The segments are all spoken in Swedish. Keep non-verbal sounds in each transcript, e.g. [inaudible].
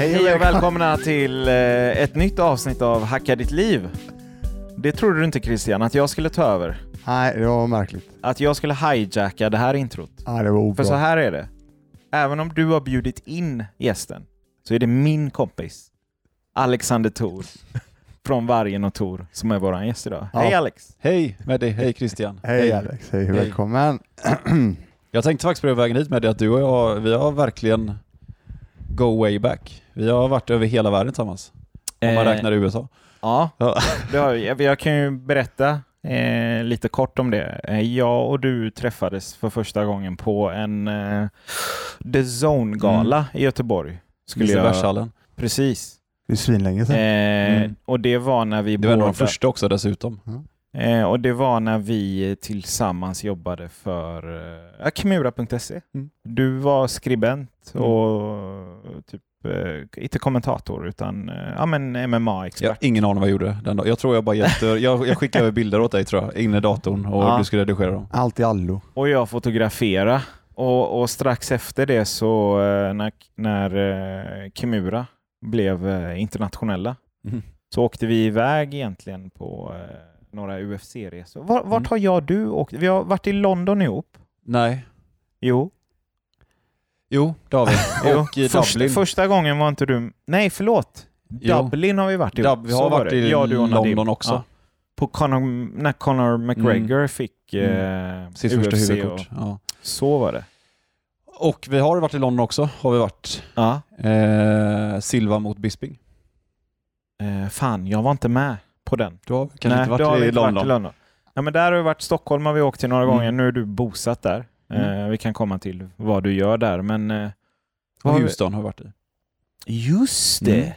Hej och välkomna till eh, ett nytt avsnitt av Hacka ditt liv. Det trodde du inte Christian, att jag skulle ta över? Nej, det var märkligt. Att jag skulle hijacka det här introt? Nej, det var obra. För så här är det. Även om du har bjudit in gästen så är det min kompis Alexander Thor från Vargen och Tor som är vår gäst idag. Ja. Hej Alex! Hej Meddi, hej Christian. Hej Alex, hej, välkommen. [clears throat] Jag tänkte faktiskt på det vägen hit Meddi att du och jag, vi har verkligen go way back. Vi har varit över hela världen tillsammans. Om man Eh, räknar USA. Ja, Ja. det har vi. Jag- Jag kan ju berätta eh, lite kort om det. Eh, jag och du träffades för första gången på en eh, The Zone-gala i Göteborg. Skulle jag, precis. Det är svinlänge sedan. Eh, Mm. Och det var när vi Det var en av båda... de första också dessutom. Eh, och det var när vi tillsammans jobbade för eh, Kimura.se. Mm. Du var skribent Mm. och typ, eh, inte kommentator utan eh, ja, men Jag MMA-expert. har ingen aning vad jag gjorde den dagen. Jag tror jag bara hjälpte. Jag, jag skickade över bilder åt dig tror jag, in i datorn och Ja. du skulle redigera dem. Allt i allo. Och jag fotografera. Och, och strax efter det så eh, när, när eh, Kimura blev eh, internationella Mm. så åkte vi iväg egentligen på eh, några UFC-resor. Var, vart Mm. har jag och du åkt? Vi har varit i London ihop. Nej. Jo. Jo, det har vi. [laughs] Och i första, Dublin. första gången var inte du... Nej, förlåt. Jo. Dublin har vi varit i. Dub, vi har var varit det. i Ja, du och Nadim. London också. Ja. På Conor, när Conor McGregor fick eh, Mm. Sitt första UFC huvudkort. och, Ja. Så var det. Och vi har varit i London också, har vi varit. Ja. Eh, Silva mot Bisping. Eh, fan, jag var inte med på den. Du har kanske Nej, inte har varit vi i London? Varit i London. Ja, men där har vi varit. Stockholm har vi åkt till några Mm. gånger. Nu är du bosatt där. Eh, vi kan komma till vad du gör där, men... Eh, vad har vi- Houston har varit i. Just det! Mm.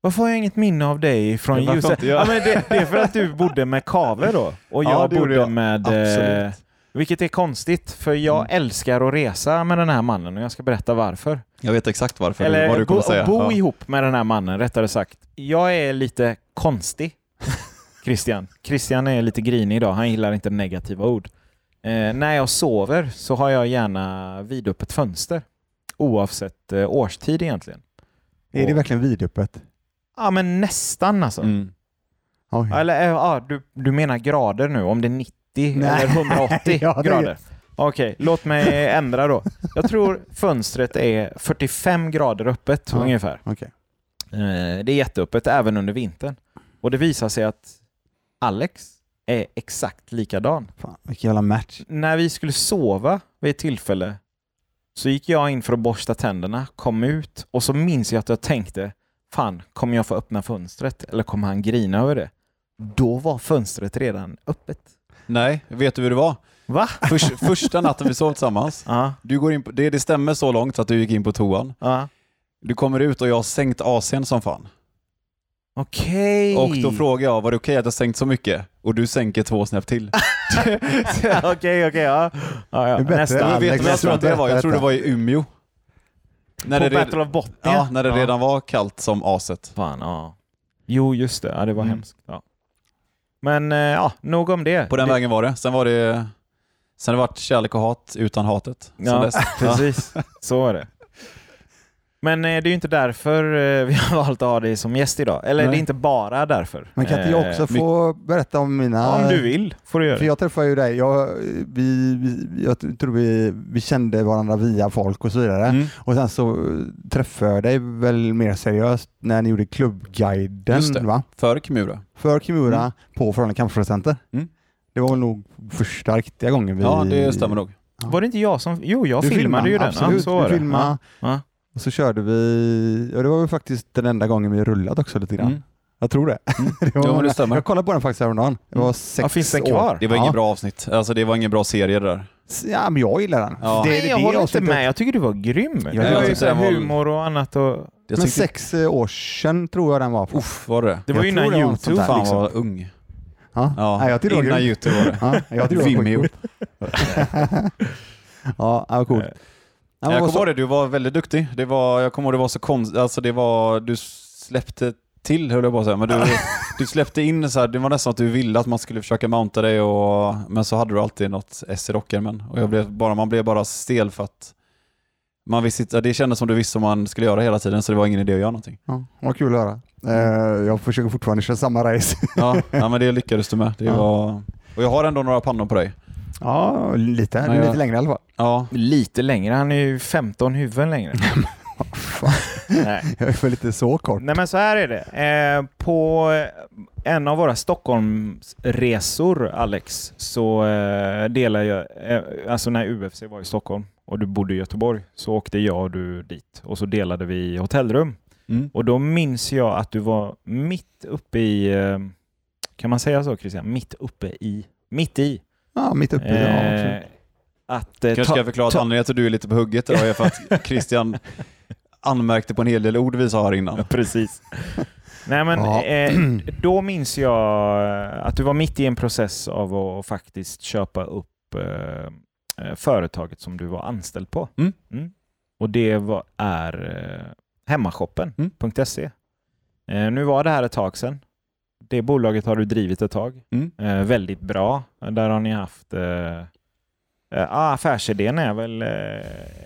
Varför har jag inget minne av dig från Houston? Ja, men det, det är för att du bodde med Kave då. Och Ja, jag gjorde bodde jag. med... Eh, Absolut. Vilket är konstigt, för jag Mm. älskar att resa med den här mannen och jag ska berätta varför. Jag vet exakt varför, Eller vad du bo, säga. bo Ja. ihop med den här mannen, rättare sagt. Jag är lite konstig, [laughs] Christian. Christian är lite grinig idag, han gillar inte negativa ord. Eh, när jag sover så har jag gärna vidöppet fönster. Oavsett eh, årstid egentligen. Är det Och- verkligen vidöppet? Ja, men nästan alltså. Mm. Eller eh, ja, du, du menar grader nu, om det är 90 Nej. eller 180 [laughs] Ja, det grader? Okej, låt mig [laughs] ändra då. Jag tror fönstret är 45 grader öppet Ja. ungefär. Okej. Eh, Det är jätteöppet även under vintern. Och det visar sig att Alex är exakt likadan. Fan, vilken jävla match. När vi skulle sova vid ett tillfälle så gick jag in för att borsta tänderna, kom ut och så minns jag att jag tänkte Fan, kommer jag få öppna fönstret eller kommer han grina över det? Då var fönstret redan öppet. Nej, vet du hur det var? Va? Förs- första natten vi sov tillsammans, [laughs] Ja, du går in på, det, det stämmer så långt att du gick in på toan. ja. Du kommer ut och jag har sänkt AC'n som fan. Okej. Och då frågar jag, var det okej att jag sänkt så mycket? Och du sänker två snäpp till. [laughs] [laughs] Okej, okej, ja. ja, ja. Det är bättre. Nästa. Ja, Men vet du vad jag tror att det var? Jag tror det Berätta. var i Umeå. När På det, Battle of Botnia? ja, när det redan var kallt som aset. Fan, ja. Jo, just det. Ja, det var Mm. hemskt. Ja. Men eh, ja, nog om det. På den det, vägen var det. Sen var det Sen har det varit kärlek och hat utan hatet. Ja, [laughs] precis. Så är det. Men eh, det är ju inte därför eh, [laughs] vi har valt att ha dig som gäst idag. Eller Nej. det är inte bara därför. Men kan inte jag Eh, också få berätta om mina... Om du vill får du göra För jag träffade ju dig, jag, vi, vi, jag tror vi, vi kände varandra via folk och så vidare. Mm. Och sen så träffade jag dig väl mer seriöst när ni gjorde Just det. klubbguiden va? För Kimura. för Kimura Mm. på Förhållande Kampsportcenter. Mm. Det var nog första riktiga gången vi... Ja, det stämmer nog. Var det inte jag som... Jo, jag Du filmade ju den. Absolut, Ja, så du filmade. Ja. Och så körde vi, ja det var väl faktiskt den enda gången vi rullat också lite grann. Mm. Jag tror det. Mm. [laughs] det var, Jo, det stämmer. Jag kollade på den faktiskt häromdagen. Det var Mm. sex Ja, finns den år. kvar? Det var ja. ingen bra avsnitt. Alltså det var ingen bra serie det där. Ja, men jag gillar den. Ja. Det, Nej, det, jag det håller inte med. Jag tycker du var grym. Jag var ju tyckte var- humor och annat. Och... Jag Men tyckte, sex eh, år sedan tror jag den var. På. Uff, var det Det var ju Jag innan det var YouTube. där, Fan liksom. vad ung. Ja. Ja, Nej, jag var innan. YouTube var det. Ja, jag var Vimeo. [laughs] ja, det var coolt. Ja, jag kommer så- ihåg det, du var väldigt duktig. Det var, jag kommer ihåg det var så konstigt, alltså det var, du släppte till höll jag på att säga, men du, du släppte in så här, det var nästan att du ville att man skulle försöka mounta dig och, men så hade du alltid något S i rockärmen och jag blev bara, man blev bara stel för att man visste, det kändes som du visste vad man skulle göra hela tiden så det var ingen idé att göra någonting. Ja, vad kul att höra. Eh, jag försöker fortfarande köra samma race. Ja, men det lyckades du med. Det var... Och jag har ändå några pannor på dig. Ja, lite, jag- lite längre i alla fall. Ja, Lite längre, han är ju 15 huvuden längre. [laughs] Nej. [laughs] Jag är väl lite så kort. Nej men så här är det. Eh, på en av våra Stockholmsresor, Alex, så eh, delade jag, eh, alltså när UFC var i Stockholm och du bodde i Göteborg, så åkte jag och du dit och så delade vi hotellrum. mm. Och då minns jag att du var mitt uppe i, eh, kan man säga så Christian? Mitt uppe i, mitt i. Ja, mitt uppe. ja, Eh, absolut. att eh, kanske ska jag förklara att anledningen till att du är lite på hugget idag är för att [laughs] Christian anmärkte på en hel del ord vi sa här innan. Ja, precis. Nej, men Ja. eh, då minns jag eh, att du var mitt i en process av att faktiskt köpa upp eh, eh, företaget som du var anställd på. Mm. Och det var, är eh, hemmashoppen.se. Eh, nu var det här ett tag sedan. Det bolaget har du drivit ett tag. Mm. Eh, väldigt bra. Där har ni haft eh, eh, ah, affärsidén är väl eh,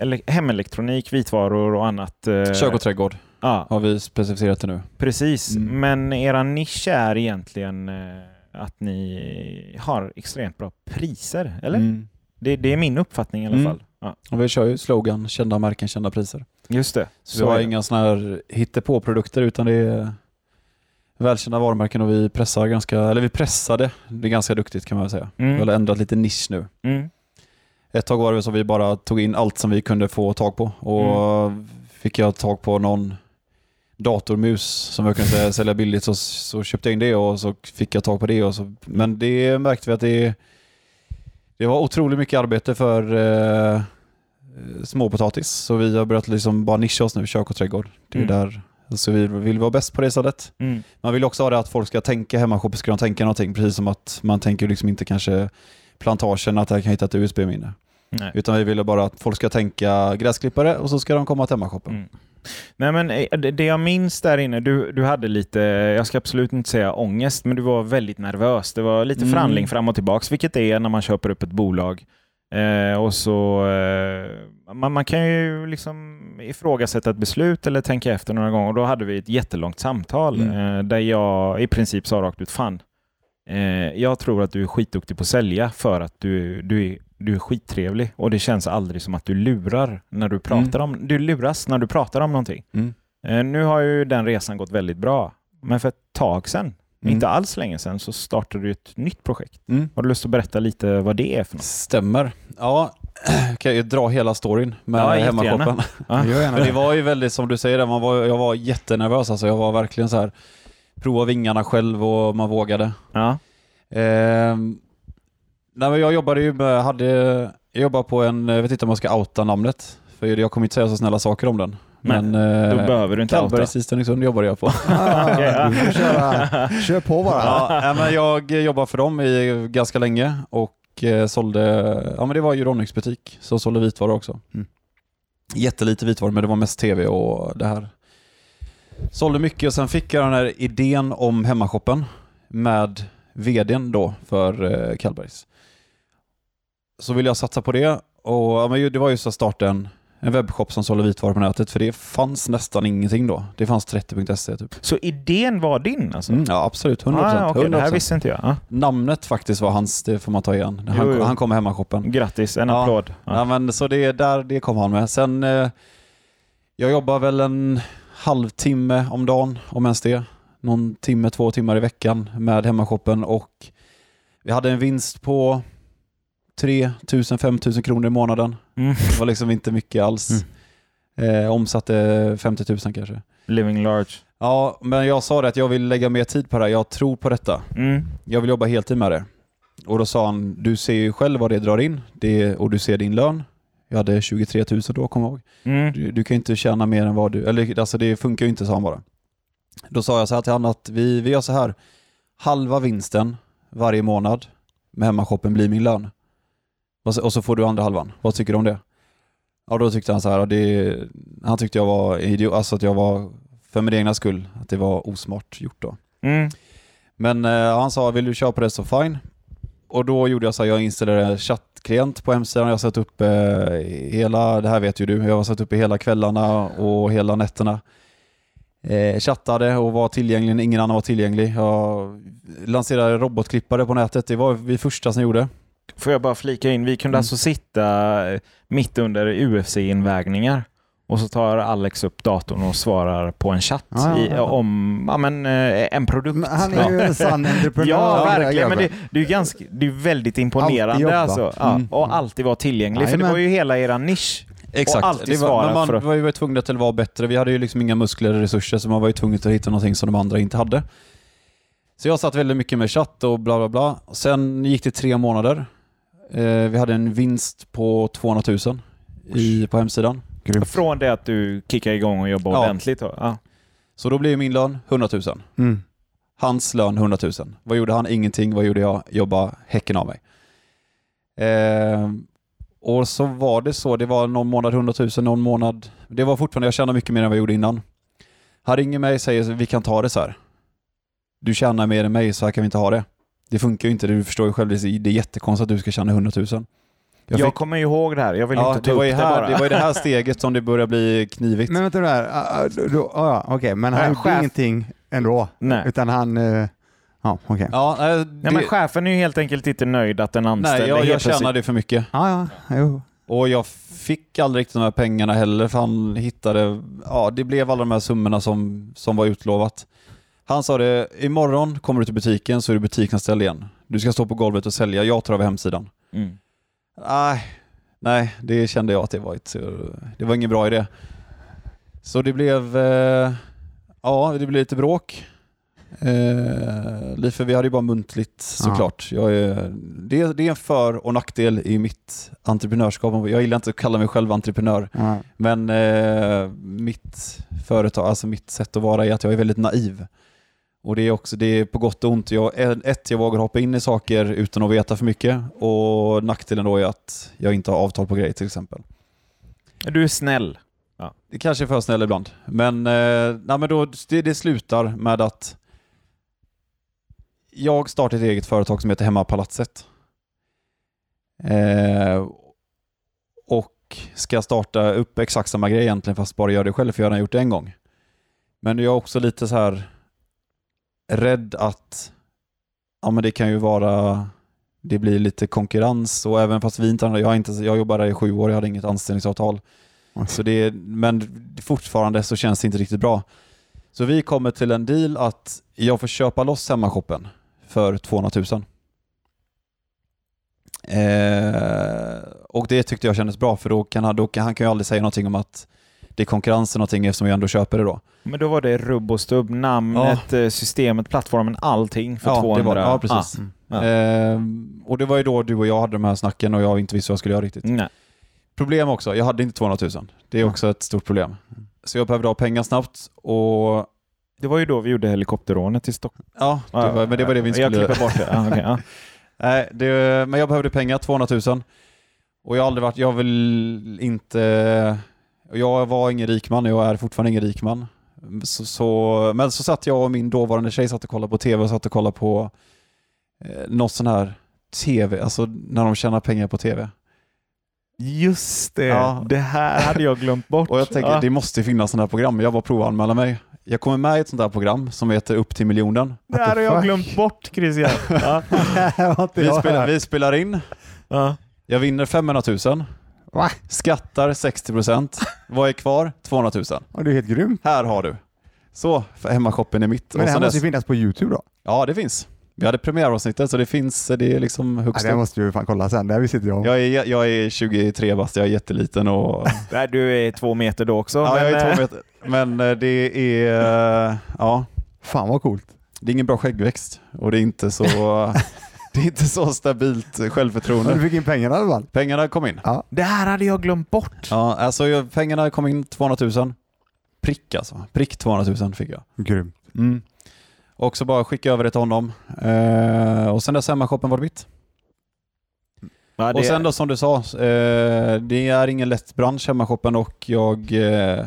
ele hemelektronik, vitvaror och annat. Eh, Kök och trädgård ja, har vi specificerat det nu. Precis, Mm. men era nisch är egentligen eh, att ni har extremt bra priser, eller? Mm. Det, det är min uppfattning i alla Mm. fall. Ja, Och vi kör ju slogan kända märken, kända priser. just det. Så, vi har inga sådana här hittepå-produkter utan det är välkända varumärken och vi pressar ganska, eller vi pressade, det är ganska duktigt kan man säga. Vi Mm. har ändrat lite nisch nu. Mm. Ett tag var det så vi bara tog in allt som vi kunde få tag på och Mm. fick jag tag på någon datormus som jag kunde sälja- [laughs] sälja billigt så, så köpte jag in det och så fick jag tag på det. Och så, men det märkte vi att det, det var otroligt mycket arbete för eh, småpotatis så vi har börjat liksom bara nischa oss nu, kök och trädgård. Det är Mm. där, så vi vill vara bäst på det sättet. Mm. Man vill också ha det att folk ska tänka hemmashopping, ska de tänka någonting, precis som att man tänker liksom inte kanske plantagen att jag kan hitta ett USB-minne. Utan vi ville bara att folk ska tänka gräsklippare och så ska de komma till hemmashoppen. Mm. Nej, men eh, det- det jag minns där inne, du, du hade lite, jag ska absolut inte säga ångest, men du var väldigt nervös. Det var lite Mm. förhandling fram och tillbaks, vilket det är när man köper upp ett bolag. Eh, och så, eh, man, man kan ju liksom ifrågasätta ett beslut eller tänka efter några gånger. Och då hade vi ett jättelångt samtal Mm. eh, där jag i princip sa rakt ut, fan, eh, jag tror att du är skitduktig på att sälja för att du, du, är, du är skittrevlig och det känns aldrig som att du lurar när du pratar om, du luras när du pratar om någonting. Mm. Eh, nu har ju den resan gått väldigt bra, men för ett tag sedan, Mm. inte alls länge sedan, så startade du ett nytt projekt. Mm. Har du lust att berätta lite vad det är för något? Stämmer. Ja, [clears throat] kan jag dra hela storyn med Ja, hemmashoppen. Ja. Det var ju [laughs] väldigt som du säger, man var, jag var jättenervös. Alltså, jag var verkligen så här, prova vingarna själv och man vågade. Ja. Ehm, nej, jag jobbade ju med, hade, jag jobbade på en, jag vet inte om jag ska outa namnet, för jag kommer inte säga så snälla saker om den. Men Då eh, behöver du inte outa. Kallbergs i Stenungsund jobbade jag på. [laughs] Ah, Okej, ja. Kör på bara. ja, men jag jobbade för dem i ganska länge och eh, sålde, ja men det var Euronics butik, så sålde vitvaror också. Mm. Jättelite vitvaror, men det var mest tv och det här. Sålde mycket och sen fick jag den här idén om hemmashoppen med vdn då för eh, Kallbergs. Så ville jag satsa på det och ja, men ju- det var just att starta en, webbshop som sålde vitvaror på nätet för det fanns nästan ingenting då. Det fanns 30.se typ. Så idén var din alltså? Mm, ja absolut, 100%. Ah, okej, Det här 100%. visste inte jag. Ja. Namnet faktiskt var hans, det får man ta igen. Han, Jo, jo. han kom med hemmashoppen. Grattis, en Ja. applåd. Ja. Ja. men så det, där, det kom han med. Sen, eh, jag jobbar väl en halvtimme om dagen, om ens det. Någon timme, två timmar i veckan med hemmashoppen och vi hade en vinst på 3 000-5 000 kronor i månaden. Mm. Det var liksom inte mycket alls. Eh, omsatte 50 000 kanske. Living large. Ja, men jag sa det att jag vill lägga mer tid på det här. Jag tror på detta. Mm. jag vill jobba heltid med det. Och då sa han, du ser ju själv vad det drar in det, och du ser din lön. Jag hade 23 000 då, jag ihåg. Mm. Du, du kan inte tjäna mer än vad du, eller alltså det funkar ju inte, sa han bara. Då sa jag så här till honom att vi, vi gör så här, halva vinsten varje månad med hemmashoppen blir min lön. Och så, får du andra halvan. Vad tycker du om det? Ja, då tyckte han så här, det, han tyckte jag var idiot, alltså att jag var, för min egna skull, att det var osmart gjort då. Mm. Men eh, han sa, vill du köra på det så fine. och då gjorde jag så här, jag installerade chattklient på hemsidan. Jag satt upp eh, hela, det här vet ju du, jag har satt upp hela kvällarna och hela nätterna. Eh, chattade och var tillgänglig ingen annan var tillgänglig. Jag lanserade robotklippare på nätet, det var vi första som gjorde. Får jag bara flika in, vi kunde Mm. alltså sitta eh, mitt under UFC-invägningar och så tar Alex upp datorn och svarar på en chatt Ja, ja, i, om ja, men, eh, en produkt. Men han är ju en sann entreprenör. Ja, verkligen. Men det, det är ganska, det är väldigt imponerande alltså. Ja, Mm. och alltid vara tillgänglig. För det var ju hela era nisch. Exakt. Och det var, men man för var ju tvungen till att vara bättre. Vi hade ju liksom inga muskler eller resurser så man var ju tvungen att hitta någonting som de andra inte hade. Så jag satt väldigt mycket med chatt och bla bla bla. Sen gick det tre månader. Eh, vi hade en vinst på 200 000 i, på hemsidan. Grymt. Från det att du kickar igång och jobbar Ja. ordentligt. Då. Ja. Så då blev min lön 100 000. Mm. Hans lön 100 000. Vad gjorde han? Ingenting. Vad gjorde jag? Jobba häcken av mig. Eh, och så var det så. Det var någon månad 100 000, någon månad... Det var fortfarande, jag tjänade mycket mer än vad jag gjorde innan. Han ringer mig och säger vi kan ta det så här. Du tjänar mer än mig, så här kan vi inte ha det. Det funkar ju inte, du förstår ju själv. Det är jättekonstigt att du ska tjäna 100 000. Jag, Jag fick- kommer ju ihåg det här. Jag vill Ja, inte ta det, var upp det här, bara. det var ju det här [laughs] steget som det började bli knivigt. Men vänta nu här. Ah, ah, ah, ja, okej, men han gjorde chef. ingenting ändå. Nej. Utan han... eh, Ja, okej. Ja, nej, det, Nej, men chefen är ju helt enkelt inte nöjd att en anställd nej jag, jag plötsligt- tjänade för mycket. Ja, ja. Jo. Och jag fick aldrig riktigt de här pengarna heller för han hittade, ja det blev alla de här summorna som, som var utlovat. Han sa det, imorgon kommer du till butiken så är du butiksanställd igen. Du ska stå på golvet och sälja, jag tar över hemsidan. Mm. Nej, nej, det kände jag att det var, ett, det var ingen bra idé. Så det blev, eh, ja det blev lite bråk. Eh, för vi hade ju bara muntligt såklart. Jag är, det, är- det är en för och nackdel i mitt entreprenörskap. Jag gillar inte att kalla mig själv entreprenör, Ja. men eh, mitt företag, alltså mitt sätt att vara är att jag är väldigt naiv. Och det är också det är på gott och ont. Jag, ett, jag vågar hoppa in i saker utan att veta för mycket och nackdelen då är att jag inte har avtal på grejer till exempel. Du är snäll. Det kanske är för snäll ibland, men, eh, nej, men då, det, det slutar med att jag startar ett eget företag som heter Hemmapalatset. Eh, och ska starta upp exakt samma grej egentligen fast bara göra det själv för jag har redan gjort det en gång. Men jag är också lite så här rädd att ja, men det kan ju vara det blir lite konkurrens och även fast vi inte jag, har inte, jag jobbade där i sju år, jag hade inget anställningsavtal. Oj. Så det, men fortfarande så känns det inte riktigt bra. Så vi kommer till en deal att jag får köpa loss hemmashoppen för 200 000. Eh, och det tyckte jag kändes bra för då kan han, då kan, han kan ju aldrig säga någonting om att det är konkurrens eller någonting eftersom jag ändå köper det då. Men då var det rubb och stubb, namnet, eh, systemet, plattformen, allting för Ja, det 200. var- ja, precis. Mm. Ja. Eh, och det var ju då du och jag hade de här snacken och jag inte visste vad jag skulle göra riktigt. Ah, nej. Problem också, jag hade inte 200 000. Det är Ja. också ett stort problem. Så jag behövde ha pengar snabbt och Det var ju då vi gjorde helikopterrånet i Stockholm. ja, det var, men det var det vi inte Jag skulle... klipper bort det. Ja, okej, ja. [laughs] Nej, det, men jag behövde pengar, 200 000. Och jag har aldrig varit, jag vill inte... och Jag var ingen rik man, jag är fortfarande ingen rik man. Så, så, men så satt jag och min dåvarande tjej satt och kollade på tv och satt och kollade på eh, något sån här tv, alltså när de tjänar pengar på tv. Just det. Ja. Det här hade jag glömt bort. Och jag tänker, ja. det måste finna sådana här program. Jag var provanmäla mig. Jag kommer med i ett sånt här program som heter Upp till miljonen. det här har jag glömt bort Christian. [laughs] Ja. Vi, spelar, vi spelar in, Ja. jag vinner 500 000, Va? skattar 60%, vad är kvar? 200 000. Ja, det är helt grymt. Här har du. Så, för hemmashoppen är mitt. Men det här måste ju finnas på YouTube då. ja, det finns. Vi hade premiäravsnittet så det finns, det är liksom Ja, högst det måste vi fan kolla sen. Där vi sitter jag. Jag är, jag är 23 bast, jag är jätteliten och [laughs] Där, du är två meter då också. ja, jag men, är eh, två meter. Men eh, det är, [laughs] eh, ja, Fan vad coolt. det är ingen bra skäggväxt och det är inte så, [laughs] det är inte så stabilt Men du självförtroende. fick in pengarna i alla fall. Pengarna kom in. Det här hade jag glömt bort. Ja, alltså jag- pengarna kom in 200 000. Prick alltså. Prick 200 000 fick jag. Grymt. Mm. Och så bara skicka över det till honom. Eh, och sen dess hemmashoppen var det mitt. Ja, det, Och sen då som du sa, eh, det är ingen lätt bransch hemmashoppen och jag... Eh,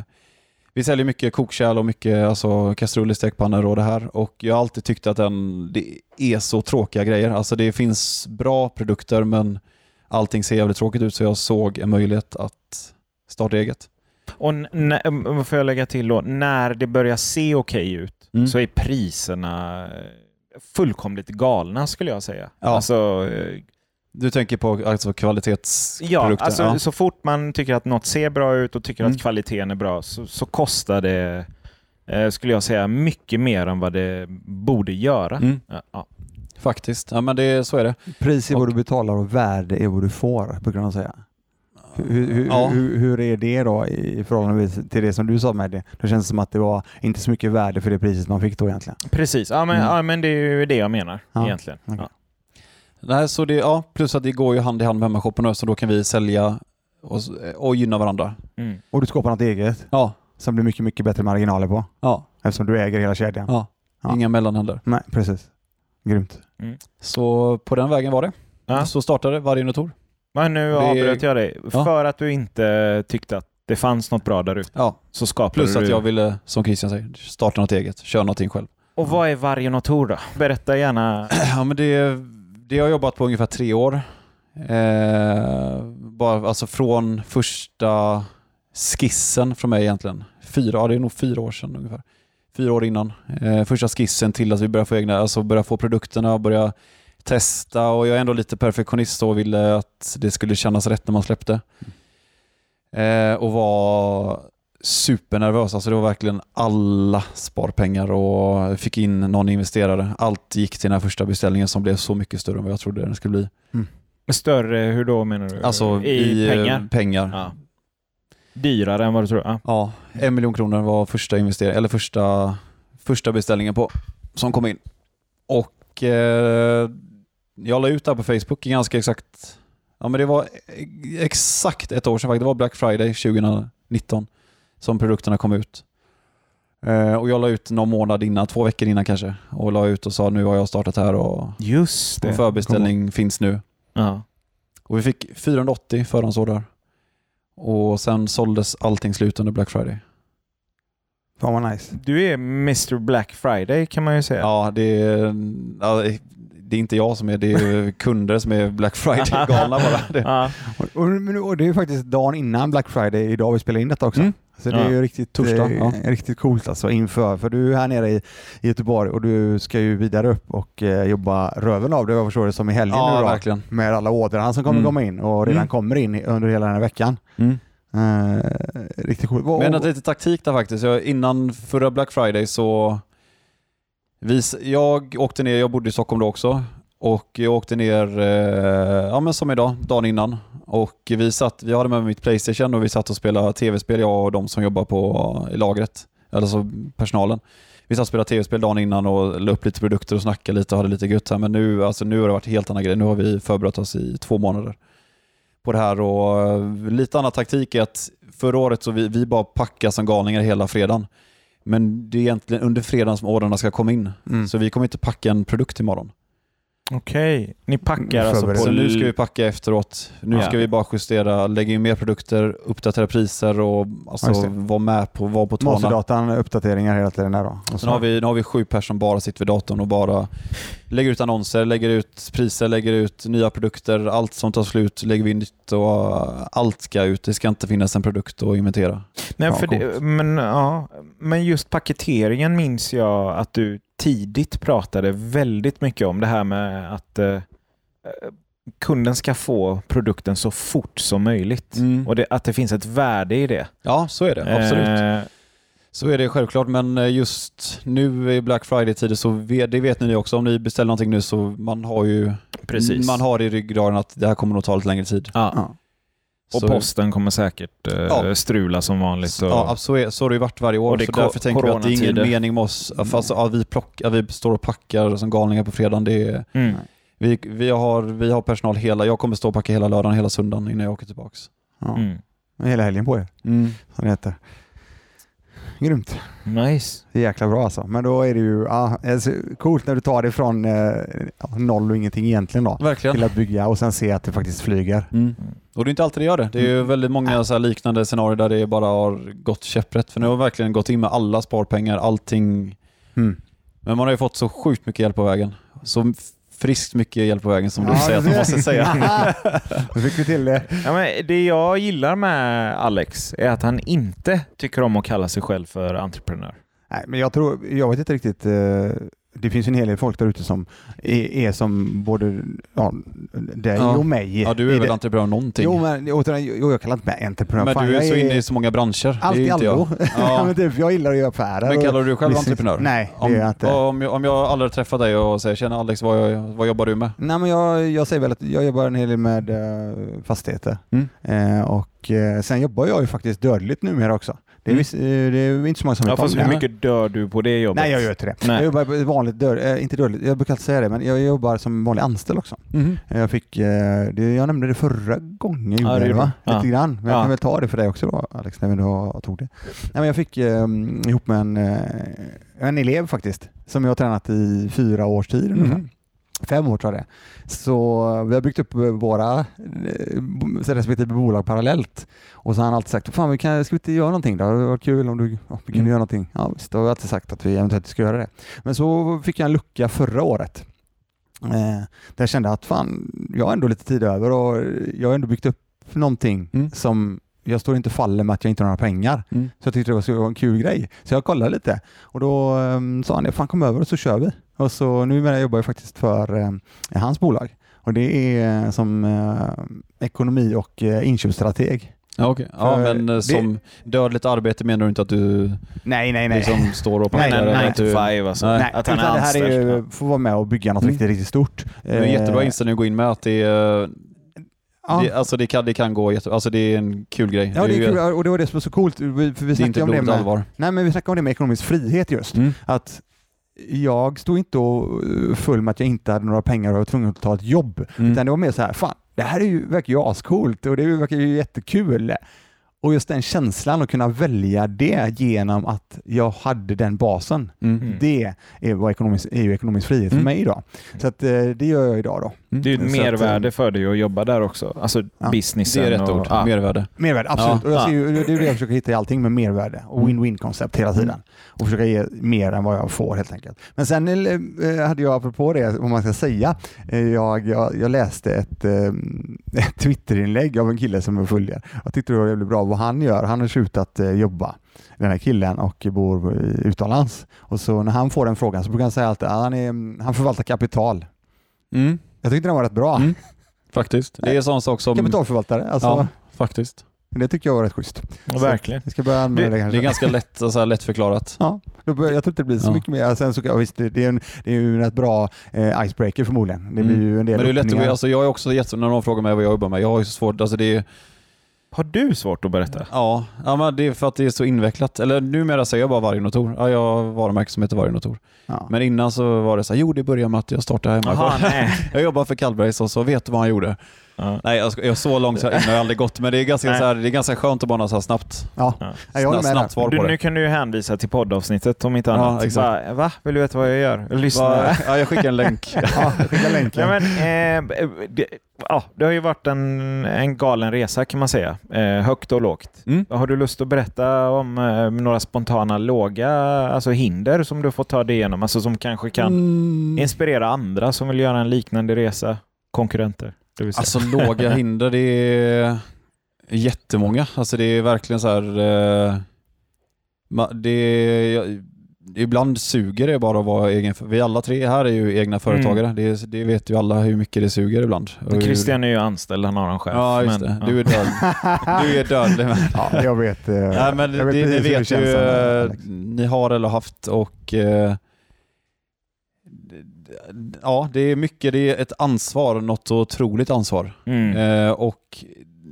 Vi säljer mycket kokkärl och mycket alltså, kastruller, stekpannor och det här. Och jag har alltid tyckt att den, det är så tråkiga grejer. Alltså det finns bra produkter men allting ser jävligt tråkigt ut så jag såg en möjlighet att starta eget. Och n- n- vad får jag lägga till då? När det börjar se okej ut Mm. så är priserna fullkomligt galna skulle jag säga. Ja. Alltså, Du tänker på alltså, ja, kvalitetsprodukter? alltså så fort man tycker att något ser bra ut och tycker Mm. att kvaliteten är bra så, så kostar det, eh, skulle jag säga, mycket mer än vad det borde göra. Mm, Ja, ja. faktiskt, ja, men det, så är det. Pris är vad Och- du betalar och värde är vad du får, brukar de säga. Hur, hur, Ja. hur, hur är det då i förhållande till det som du sa med det? Det känns som att det var inte så mycket värde för det priset man fick då egentligen. Precis, ja men, Mm. ja, men det är ju det jag menar Ja. egentligen. Okej. Nej, så det, ja, plus att det går ju hand i hand med hemmashoppen så då kan vi sälja och, och gynna varandra. Mm. Och du skapar något eget Ja, som blir mycket, mycket bättre marginaler på. ja, Eftersom du äger hela kedjan. ja. Ja. Inga mellanhänder. Nej, precis. Grymt. Så på den vägen var det. Ja. Så startade och Tor. Men nu Det- avbröt jag dig. Ja. För att du inte tyckte att det fanns något bra där ute Ja, så skapade plus du... att jag ville, som Christian säger, starta något eget, köra någonting själv. Och vad är Vargen och Tor då? Berätta gärna. [clears throat] Ja, men det, det har jag jobbat på ungefär tre år. Eh, bara, alltså från första skissen från mig egentligen. Fyra, ja, det är nog fyra år sedan ungefär. Fyra år innan. Eh, första skissen till att vi började få egna, alltså börja få produkterna, börja testa och jag är ändå lite perfektionist och ville att det skulle kännas rätt när man släppte. Eh, och var supernervös. Alltså det var verkligen alla sparpengar och fick in någon investerare. Allt gick till den här första beställningen som blev så mycket större än vad jag trodde den skulle bli. Större, hur då menar du? Alltså I, eh, pengar? pengar. Ja. Dyrare än vad du tror? Ja. Ja, en miljon kronor var första investering, eller första, första beställningen på, som kom in. Och eh, jag la ut det här på Facebook i ganska exakt, ja men det var exakt ett år sedan faktiskt. Det var Black Friday 2019 som produkterna kom ut. Eh, och jag la ut någon månad innan, två veckor innan kanske, och la ut och sa nu har jag startat här och, Just det. förbeställning finns nu. Ja. Och vi fick 480 förhandsorder. Och sen såldes allting slut under Black Friday. Fan vad nice. Du är Mr Black Friday kan man ju säga. Ja, det är, ja, det är inte jag som är, det är [laughs] kunder som är Black Friday-galna bara. Det. [laughs] Ja. Och, och, men- och det är ju faktiskt dagen innan Black Friday idag vi spelar in detta också. Mm. Så det är ju riktigt, Torsdag, eh, riktigt coolt alltså inför. För du är här nere i, i Göteborg och du ska ju vidare upp och eh, jobba röven av det vad jag förstår det som i helgen nu då. verkligen. Med alla order som kommer Mm. komma in och redan Mm. kommer in under hela den här veckan. Mm. Eh, riktigt coolt. Men ändå lite taktik där faktiskt. Jag, innan förra Black Friday så... Vi, jag åkte ner, jag bodde i Stockholm då också. Och jag åkte ner, eh, ja men som idag, dagen innan. Och vi satt, vi hade med mitt Playstation och vi satt och spelade tv-spel, jag och de som jobbar på i lagret. Eller så personalen. Vi satt och spelade tv-spel dagen innan och la upp lite produkter och snackade lite och hade lite gött här. Men nu, alltså, nu har det varit helt annan grej. Nu har vi förberett oss i två månader på det här och eh, lite annan taktik är att förra året så vi, vi bara packade som galningar hela fredagen. Men det är egentligen under fredagen som ordrarna ska komma in. Mm. Så vi kommer inte packa en produkt imorgon. Okej, ni packar alltså Förbereder. på... Så nu ska vi packa efteråt. Nu Ja. ska vi bara justera, lägga in mer produkter, uppdatera priser och alltså, Ja, vara med på, vara på tårna. Masterdatan, uppdateringar hela tiden där då. Och Sen har vi, nu har vi sju personer som bara sitter vid datorn och bara lägger ut annonser, lägger ut priser, lägger ut nya produkter. Allt som tar slut lägger vi nytt och uh, allt ska ut. Det ska inte finnas en produkt att inventera. Nej, Ja, för det, men, ja, men just paketeringen minns jag att du tidigt pratade väldigt mycket om det här med att eh, kunden ska få produkten så fort som möjligt. Mm. Och det, att det finns ett värde i det. Ja, så är det. Absolut. Eh, Så är det självklart, men eh, just nu i Black Friday-tider så vet, det vet ni också, om ni beställer någonting nu så man har ju precis. man har i ryggraden att det här kommer nog ta lite längre tid. ja. Ja. Och så, posten kommer säkert eh, Ja. strula som vanligt. Och, Ja, så, är, så har det ju varit varje år, Och det så därför tänker vi att det är ingen mening med oss, alltså, att vi, plock, vi står och packar som galningar på fredagen. Det är, mm. vi, vi, har, vi har personal hela, jag kommer stå och packa hela lördagen, hela söndagen innan jag åker tillbaks. Ja. Mm. Hela helgen på er, som det heter. grymt. Nice. Det är jäkla bra alltså. Men då är det ju ja, alltså, coolt när du tar det från eh, ja, noll och ingenting egentligen då. Verkligen. Till att bygga och sen se att det faktiskt flyger. Mm. Och det är inte alltid det gör det. Det är ju väldigt många så här liknande scenarier där det bara har gått käpprätt. För nu har verkligen gått in med alla sparpengar, allting. Mm. Men man har ju fått så sjukt mycket hjälp på vägen. Så friskt mycket hjälp på vägen som du Ja, säger att man måste säga. [laughs] [laughs] Då fick vi till det. Ja, men det jag gillar med Alex är att han inte tycker om att kalla sig själv för entreprenör. Nej, men jag tror, jag vet inte riktigt. Eh, det finns en hel del folk där ute som är, är som både ja, dig Ja. och mig. Ja, du är I väl det- entreprenör någonting? Jo, men jo, jo, jag kallar inte mig entreprenör. men Fan, du är jag så inne i så många branscher. Är allt i allo. jag. [laughs] Ja. Typ, jag gillar att göra affärer. Men kallar du dig själv business. entreprenör? Nej, det Om, är jag inte. om, jag, om jag aldrig träffar dig och säger “Tjena Alex, vad, vad jobbar du med?” Nej, men jag, jag säger väl att jag jobbar en hel del med eh, fastigheter. Mm. Eh, och eh, sen jobbar jag ju faktiskt dödligt numera också. Det är, Mm. eh, det är inte så många som Ja, vet om fast det. hur mycket dör du på det jobbet? Nej, jag gör inte det. Nej. Jag jobbar vanligt död, eh, inte dödligt, jag brukar alltid säga det, men jag jobbar som vanlig anställd också. Mhm. Jag fick, eh, det, jag nämnde det förra gången, Ja, det va? Ja. Lite grann. Men jag Ja. kan väl ta det för dig också då, Alex, när vi då tog det. Nej, men jag fick eh, ihop med en, en elev faktiskt, som jag har tränat i fyra års tid ungefär. Mhm. Fem år tror jag det Så vi har byggt upp våra eh, respektive bolag parallellt. Och så har han alltid sagt, fan vi kan, ska vi inte göra någonting då? Det hade varit kul om du, ja, vi kunde Mm. göra någonting. Ja visst, då har vi alltid sagt att vi eventuellt ska göra det. Men så fick jag en lucka förra året. Eh, där jag kände att fan, jag har ändå lite tid över och jag har ändå byggt upp någonting Mm. som jag står inte faller med att jag inte har några pengar. Mm. Så jag tyckte det var en kul grej. Så jag kollade lite och då um, sa han, fan kom över och så kör vi. Och så nu jobbar jag faktiskt för um, hans bolag. Och det är eh, som eh, ekonomi och uh, inköpsstrateg. Ja, okej. ja, men eh, det- som dödligt arbete menar du inte att du Nej, nej, nej. liksom står och Nej, planerar? nej, att du, five alltså. Nej. nej, Att han är det här är ju, får vara med och bygga något Mm. riktigt, riktigt stort. Det är en jättebra Eh, inställning att gå in med att det, är, Ja. det, alltså det, kan, det kan gå jätte, alltså det är en kul grej. Ja, det ju- är kul och det var det som var så coolt. För vi Det är inte om det med, allvar. nej, men vi snackade om det med ekonomisk frihet just. Mm. Att jag stod inte och eh, full med att jag inte hade några pengar och var tvungen att ta ett jobb. Mm. Utan det var mer så här, fan, det här är ju, verkar ju ascoolt och det verkar ju jättekul. Och just den känslan att kunna välja det genom att jag hade den basen. Mm. Mm. Det är, vad ekonomisk, är ju ekonomisk frihet för Mm. mig idag. Så att, eh, det gör jag idag då. Det är ju ett Så att, mervärde för dig att jobba där också. Alltså Ja, businessen. Det är rätt och, ord, Ja. mervärde. Mervärde, absolut. Ja. och jag Ja. ser ju, det är det jag försöker hitta i allting med mervärde och Mm. win-win koncept hela tiden. Och försöka ge mer än vad jag får helt enkelt. Men sen eh, hade jag, apropå det, vad man ska säga, eh, jag, jag, jag läste ett, eh, [laughs] ett Twitterinlägg av en kille som jag följer. Jag tyckte det var väldigt bra vad han gör. Han har slutat eh, jobba, den här killen, och bor eh, utomlands. Och så när han får den frågan så brukar han säga att han, är, han förvaltar kapital. Mm. Jag tyckte den var rätt bra. Mm. Faktiskt. Det är en sån sak som... Kapitalförvaltare, alltså, Ja, faktiskt. det tycker jag var rätt schysst. Ja, verkligen. Jag ska börja använda det, Det kanske. är ganska lätt, alltså, lätt förklarat. Ja, jag tror inte det blir så Ja. mycket mer. Sen så, ja, visst, det, det, är en, det är ju en rätt bra eh, icebreaker förmodligen. Det blir Mm. ju en del Men det är lätt att, alltså, jag är också jätte, när någon frågar mig vad jag jobbar med, jag har ju så svårt, alltså det är, Har du svårt att berätta? ja, ja men det är för att det är så invecklat. Eller numera säger jag bara Vargnotor. Ja, jag har varumärke som heter Vargnotor. Ja. Men innan så var det så här, jo det började med att jag startade hemma. Jaha, [laughs] nej. Jag jobbar för Kallbergs och så vet du vad han gjorde? Ja. Nej, jag, jag så långt så har jag aldrig gått, men det är ganska, Nej. så här, det är ganska skönt att bara ha så här snabbt, Ja. Ja. Ja, jag snabbt, med snabbt svar Du, på nu det. kan du ju hänvisa till poddavsnittet om inte Ja, annat. exakt. Bara, Va? Vill du veta vad jag gör? Lyssna. [laughs] Ja, jag skickar en länk. Ja, skicka länken. Nej, men, eh, det, ja, det har ju varit en, en galen resa kan man säga. Eh, högt och lågt. Mm. Har du lust att berätta om eh, några spontana låga alltså hinder som du får ta dig igenom? Alltså som kanske kan Mm. inspirera andra som vill göra en liknande resa? Konkurrenter. Alltså låga hinder, det är jättemånga. Alltså det är verkligen så här... Eh, det är, ibland suger det bara att vara egen... Vi alla tre här är ju egna företagare. Det, det vet ju alla hur mycket det suger ibland. Och Christian är ju anställd, han har en chef. Ja, just men, det. Du är död. [laughs] Du är dödlig. Men, ja, jag vet. Eh, nej, men jag det, precis ni det vet ju, ni har eller haft och eh, ja, det är mycket, det är ett ansvar, något otroligt ansvar. Mm, Eh, och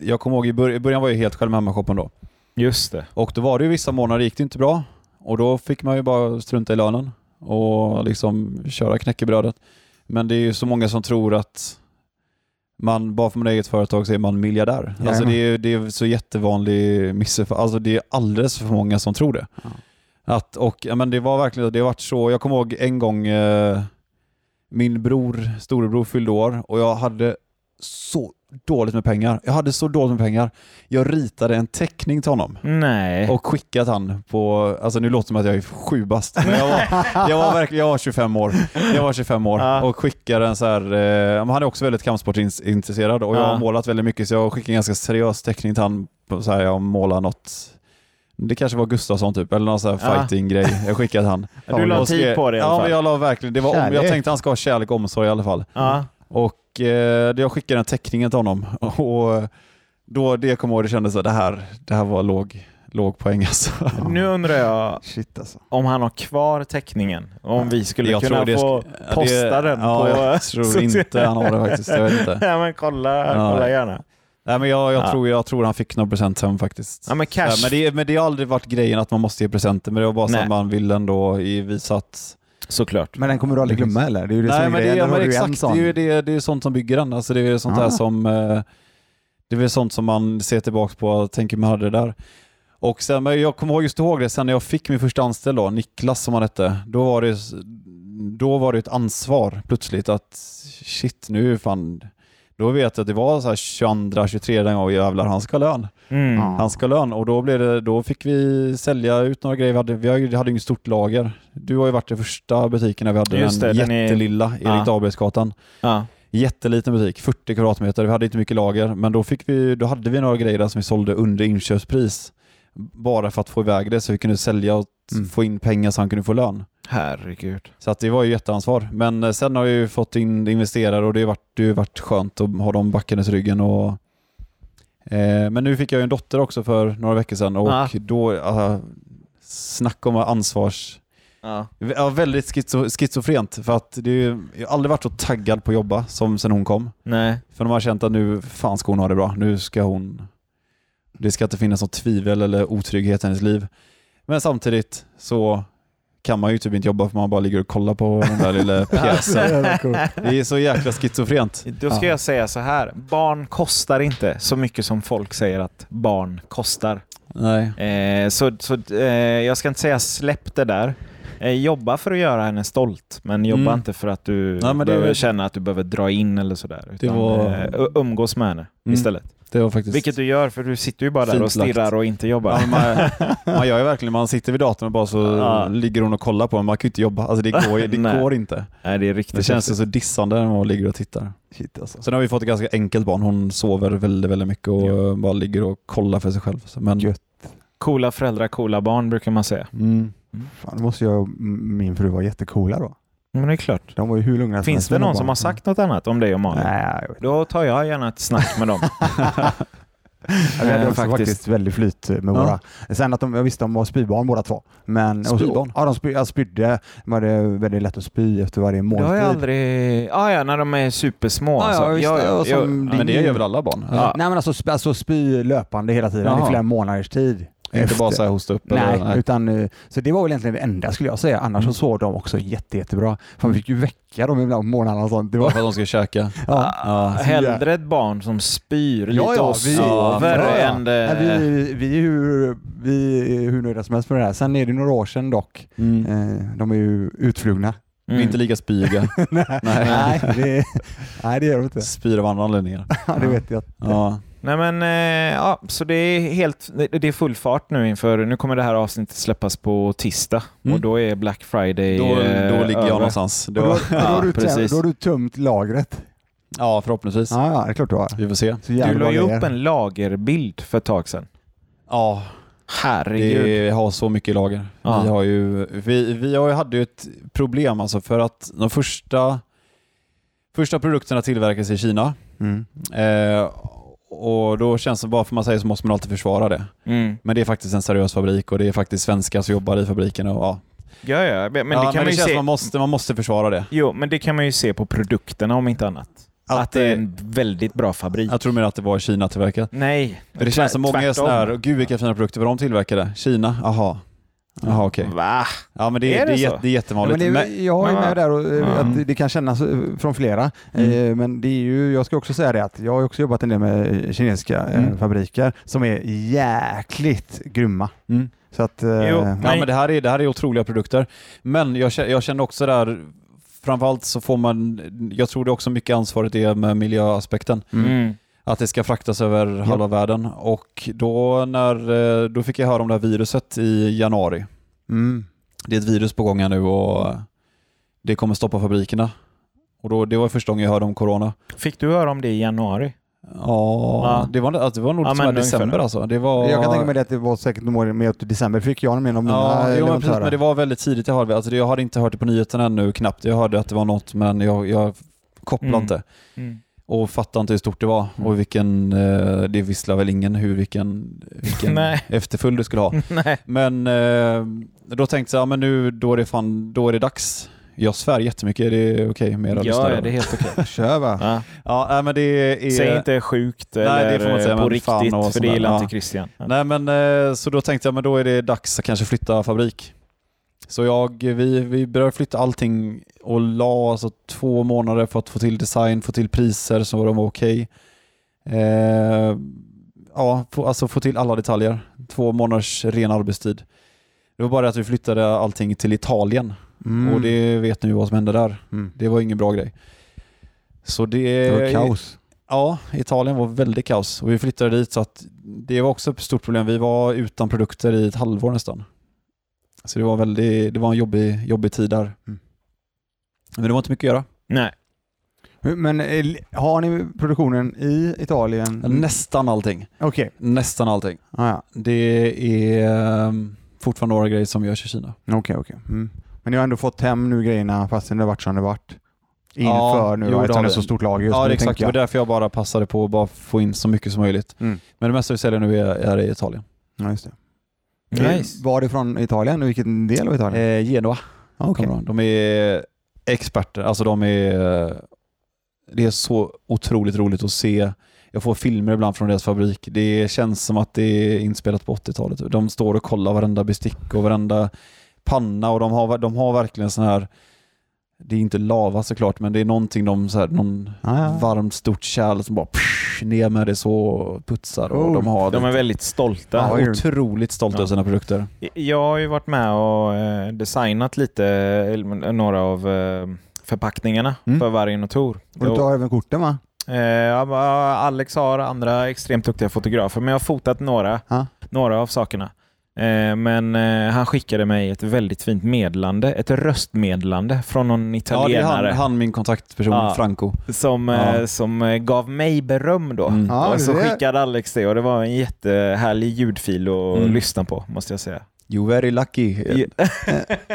jag kommer ihåg i bör- i början var jag helt själv med hemmashoppen då. just det. Och då var det ju vissa månader gick det inte bra och då fick man ju bara strunta i lönen och liksom köra knäckebrödet. Men det är ju så många som tror att man, bara för man har eget företag så är man miljardär. Alltså det, är, det är så jättevanlig missuppfattning. Alltså det är alldeles för många som tror det. Ja. Att, och, men det var verkligen, det har varit så, jag kommer ihåg en gång eh, min bror, storebror fyllde år och jag hade så dåligt med pengar. Jag hade så dåligt med pengar. Jag ritade en teckning till honom Nej. och skickat han på, alltså nu låter det som att jag är sju bast, men jag var, [laughs] jag var verkligen, jag var 25 år. Jag var 25 år Ja. och skickade en så här, eh, han är också väldigt kampsportintresserad och jag Ja. har målat väldigt mycket så jag skickade en ganska seriös teckning till han, på så här, jag målar något det kanske var Gustafsson typ, eller någon sån här Ja. fighting-grej. Jag skickade han. [laughs] du la tid på det i alla Ja, fall. men jag la verkligen. Det var om, jag Kärlek. tänkte han ska ha kärlek och omsorg i alla fall. Ja. Och eh, jag skickade den teckningen till honom. [laughs] Och då, det jag ihåg, det kändes att det här, det här var låg, låg poäng alltså. [laughs] Nu undrar jag Shit alltså. om han har kvar teckningen. Om vi skulle Jag kunna få ja, det- posta den ja, på... Jag tror inte han har det faktiskt. Jag vet inte. ja, men kolla, Ja. kolla gärna. Nej, men jag, jag, Ja. tror, jag tror han fick några present hem faktiskt. Ja, men cash. Ja, men, det, men det har aldrig varit grejen att man måste ge presenter, men det var bara så att man vill ändå i- visa att Såklart. Men den kommer du aldrig glömma eller? Det är ju det som Nej, är men det, grejen. men exakt, det är ju det, det är sånt som bygger den. Alltså det är sånt Ah. där som eh, det är väl sånt som man ser tillbaka på och tänker man hade det där. Och sen, men jag kommer ihåg just ihåg det, sen när jag fick min första anställd då, Niklas som han hette, då var det, då var det ett ansvar plötsligt att shit nu fan, då vet jag att det var så här 22, 23 den gången, jävlar han ska ha lön. Mm. Han ska ha lön och då, blev det, då fick vi sälja ut några grejer. Vi hade, vi hade- vi hade inget stort lager. Du har ju varit i första butiken när vi hade Just den det, den är- jättelilla, Erik Ja. Dahlbergsgatan. Ja. Jätteliten butik, 40 kvadratmeter. Vi hade inte mycket lager, men då, fick vi, då hade vi några grejer där som vi sålde under inköpspris. Bara för att få iväg det så vi kunde sälja och Mm. få in pengar så han kunde få lön. Herregud. Så att det var ju jätteansvar. Men eh, sen har jag ju fått in investerare och det har varit, det har varit skönt att ha dem backandes i ryggen. Och, eh, men nu fick jag ju en dotter också för några veckor sedan och Ja. då, uh, snacka om ansvars... Ja. Ja, väldigt schizo, schizofrent för att det är, jag har aldrig varit så taggad på att jobba som sen hon kom. Nej. För de har känt att nu fan ska hon ha det bra. Nu ska hon... Det ska inte finnas något tvivel eller otrygghet i hennes liv. Men samtidigt så kan man ju typ inte jobba för man bara ligger och kollar på den där lilla [laughs] pjäsen. Det är så jäkla schizofrent. Då ska Ja. jag säga så här. Barn kostar inte så mycket som folk säger att barn kostar. Nej. Eh, så så eh, jag ska inte säga släpp det där. Eh, jobba för att göra henne stolt, men jobba Mm. inte för att du Nej, men det- behöver känna att du behöver dra in eller sådär. Utan, var- eh, umgås med henne Mm. istället. Det var faktiskt... Vilket du gör, för du sitter ju bara där och stirrar lagt. och inte jobbar. Ja, man, [laughs] man gör ju verkligen, man sitter vid datorn och bara så Ja. ligger hon och kollar på en. Man kan ju inte jobba. Alltså det går, det [laughs] Nej. går inte. Nej, det är riktigt Det känns ju så dissande när man ligger och tittar. Shit alltså. Sen har vi fått ett ganska enkelt barn. Hon sover väldigt, väldigt mycket och Ja. bara ligger och kollar för sig själv. Men, Gött. Coola föräldrar, coola barn brukar man säga. mm. Fan, då måste jag och min fru vara jättecoola då. Men det är klart. De var ju hur lugna Finns det någon de som har sagt något annat om dig och Malin? Nej. Då tar jag gärna ett snack med dem. [laughs] Vi hade Eh, också faktiskt. väldigt flyt med Ja. våra. Sen att de, jag visste de var spybarn båda två. Men, och- Spybarn? Ja, de spy, jag spydde. Det var det väldigt lätt att spy efter varje Det måltid. har jag aldrig... Ah, ja, när de är supersmå. Ja, alltså. ja, visst, Ja, ja, ja, Men det gör väl alla barn? Ja. Nej men alltså, alltså spy löpande hela tiden Jaha. i flera månaders tid. Inte Efter- bara så här hosta upp? Nej, eller, utan eh, så det var väl egentligen det enda skulle jag säga. Annars Mm. så sov de också jätte, jättebra. För man fick ju väcka dem ibland på morgnarna och sånt. Det var, för att de ska käka? [laughs] ja. Ja. Hellre ett barn som spyr lite Ja, ja, och vi- sover ja, ja. än det... Nej, vi, vi, är hur, vi är hur nöjda som helst med det här. Sen är det några år sedan dock. Mm. Eh, de är ju utflugna. Vi är inte lika spyga. [laughs] nej, Nej. nej, det, nej, det gör de inte. Spyr av andra anledningar. [laughs] Ja, det vet jag. Ja. Nej men, eh, ja, så det är helt, det är full fart nu inför, nu kommer det här avsnittet släppas på tisdag Mm. och då är Black Friday Då, eh, då ligger över. jag någonstans. Då, Då, då, har du tömt, då har du tömt lagret. ja, förhoppningsvis. Ja, ja, det är klart du har. Vi får se. Du la ju upp en lagerbild för ett tag sedan. Ja, Herregud. vi har så mycket lager. Ja. Vi, har ju, vi, vi har ju hade ju ett problem alltså för att de första, första produkterna tillverkas i Kina. Mm. Eh, och då känns det bara för man säger så måste man alltid försvara det. Mm. Men det är faktiskt en seriös fabrik och det är faktiskt svenskar som jobbar i fabriken. Och, ja. Ja, ja, men det ja, kan men man det ju känns se. man måste, man måste försvara det. Jo, men det kan man ju se på produkterna om inte annat. Att, Att det är en väldigt bra fabrik. Jag tror mer att det var Kina-tillverkat. Nej. För det känns som många är sådana här, gud vilka fina produkter, vad de tillverkade? Kina? Jaha. Jaha okej. Va? Ja men det, Är är, det det, är, så? jätte- det är Ja, jättevanligt. men det, jag är med där och Ja. att det kan kännas eh, från flera. Mm. Eh, Men det är ju, jag ska också säga det att jag har också jobbat en del med kinesiska Mm. fabriker som är jäkligt grymma. Mm. Så att, Jo, Ja, Nej. men det här, är, det här är otroliga produkter. Men jag, jag känner också där, framförallt så får man, jag tror det också mycket ansvaret är med miljöaspekten. Mm. Att det ska fraktas över halva världen. Och då, när, eh, då fick jag höra om det här viruset i januari. Mm. Det är ett virus på gång här nu och det kommer stoppa fabrikerna. Och då, det var första gången jag hörde om corona. Fick du höra om det i januari? Ja, Ja. Det, var, alltså, det var nog Ja, ja, men december alltså. Det var, Jag kan tänka mig att det var säkert några upp till december, fick jag med av mina Ja, jo, men, precis, men det var väldigt tidigt jag hörde. Alltså, jag hade inte hört det på nyheterna ännu knappt. Jag hörde att det var något men jag, jag kopplade Mm. inte. Mm. Och fattade inte hur stort det var. Mm. Och vilken, eh, det visste väl ingen hur vilken, vilken [laughs] Nej. efterföljd det skulle ha. [laughs] Nej. Men eh, då tänkte jag, ja, men nu då är, det fan, då är det dags. Jag svär jättemycket, är det okej med era Ja, lyssnare? ja, det är helt okej. [laughs] Kör va? Ja. Ja, nej, men det är... Säg inte sjukt Nej, eller det får man säga, på riktigt, för det gillar inte Christian. Ja. Nej men eh, så då tänkte jag men då är det dags att kanske flytta fabrik. Så jag, vi, vi började flytta allting och la alltså två månader för att få till design, få till priser så de var okej. Eh, ja, få, alltså få till alla detaljer. Två månaders ren arbetstid. Det var bara att vi flyttade allting till Italien Mm. och det vet ni vad som hände där. Mm. Det var ingen bra grej. Så det... Det var kaos. Ja, Italien var väldigt kaos och vi flyttade dit så att det var också ett stort problem. Vi var utan produkter i ett halvår nästan. Så det var, väldigt, det var en jobbig, jobbig tid där. Mm. Men det var inte mycket att göra. Nej. Men eh, har ni produktionen i Italien? Nästan allting. Okej. Nästan allting. Ah, ja. Det är um, fortfarande några grejer som görs i Kina. Okej, okej. Mm. Men ni har ändå fått hem nu grejerna fastän det har varit som det varit? Inför Ja, nu jo, eftersom det är så stort lager just ja, det exakt. Det var därför jag bara passade på att bara få in så mycket som möjligt. Mm. Men det mesta vi säljer nu är, är i Italien. Ja, just det. Nice. Var från Italien och vilken del av Italien? Eh, Genoa. Ah, kommer de. De är experter. Alltså de är... Det är så otroligt roligt att se. Jag får filmer ibland från deras fabrik. Det känns som att det är inspelat på 80-talet. De står och kollar varenda bestick och varenda panna och de har, de har verkligen sån här det är inte lava såklart, men det är någonting de, så här, någon Ah, ja. varmt stort kärl som bara psh, ner med det så och putsar. Och Oh, de har De är väldigt stolta. Ja, otroligt stolta Ja. sina produkter. Jag har ju varit med och eh, designat lite, eh, några av eh, förpackningarna Mm. för Vargen och Tor. Och du tar även korten va? Alex har andra extremt duktiga fotografer, men jag har fotat några, några av sakerna. Eh, men eh, han skickade mig ett väldigt fint meddelande, ett röstmeddelande från någon Ja, det är italienare han, han min kontaktperson, Ja. Franco. som, eh, Ja. som gav mig beröm då. Mm. Ja, och så skickade Alex det och det var en jättehärlig ljudfil att Mm. lyssna på, måste jag säga. You very lucky. [laughs]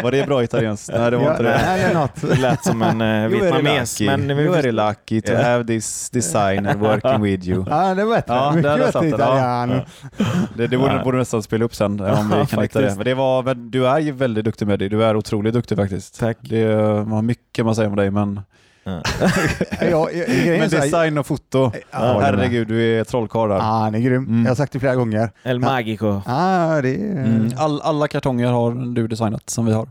Var det bra italienskt? Nej, det var inte det. Nej, det är något. [laughs] Det lät som en uh, vietnames. Men you very lucky to have this designer working with you. [laughs] Ja, det var bättre. Ja, Mycket där bättre satt den. Det, det borde, borde nästan spela upp sen eh, om vi kan hitta det. Men det var, men du är ju väldigt duktig med det. Du är otroligt duktig faktiskt. Tack. Det man har mycket man säger om dig, men, Ja. Ja, [laughs] jag- är men design och foto, Ja, herregud, du är trollkarl där. Ja, han är grym. Mm. Jag har sagt det flera gånger. El Magico. Ah, det är... Mm. All, alla kartonger har du designat som vi har.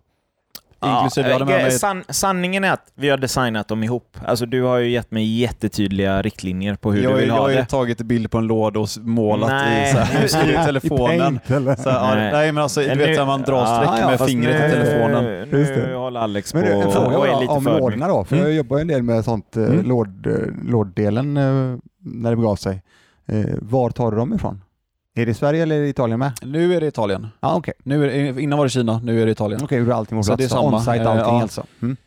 Inklusive, jag hade med eh, mig... san, sanningen är att vi har designat dem ihop. Alltså, du har ju gett mig jättetydliga riktlinjer på hur jag, du vill jag ha har ju det. tagit bild på en låda och målat Nej. i, så här, [laughs] i telefonen. paint, eller? Så, här, ja, Nej. nej men alltså, du Men vet nu- när man drar Ja, streck ja, med fingret i nu- telefonen. Nu det. håller Alex Men på du, en fråga och är lite om för lådorna då, för Mm. jag jobbar en del med sånt, eh, Mm. låd, eh, låddelen när det begav sig. Var tar du dem ifrån? Är det Sverige eller är det Italien med? Nu är det Italien. Ja, okej. Nu är det, innan var det Kina, nu är det Italien. Okej, du har allting på Så plats. det är samma. On-site Eh, allting ja. alltså. Mm.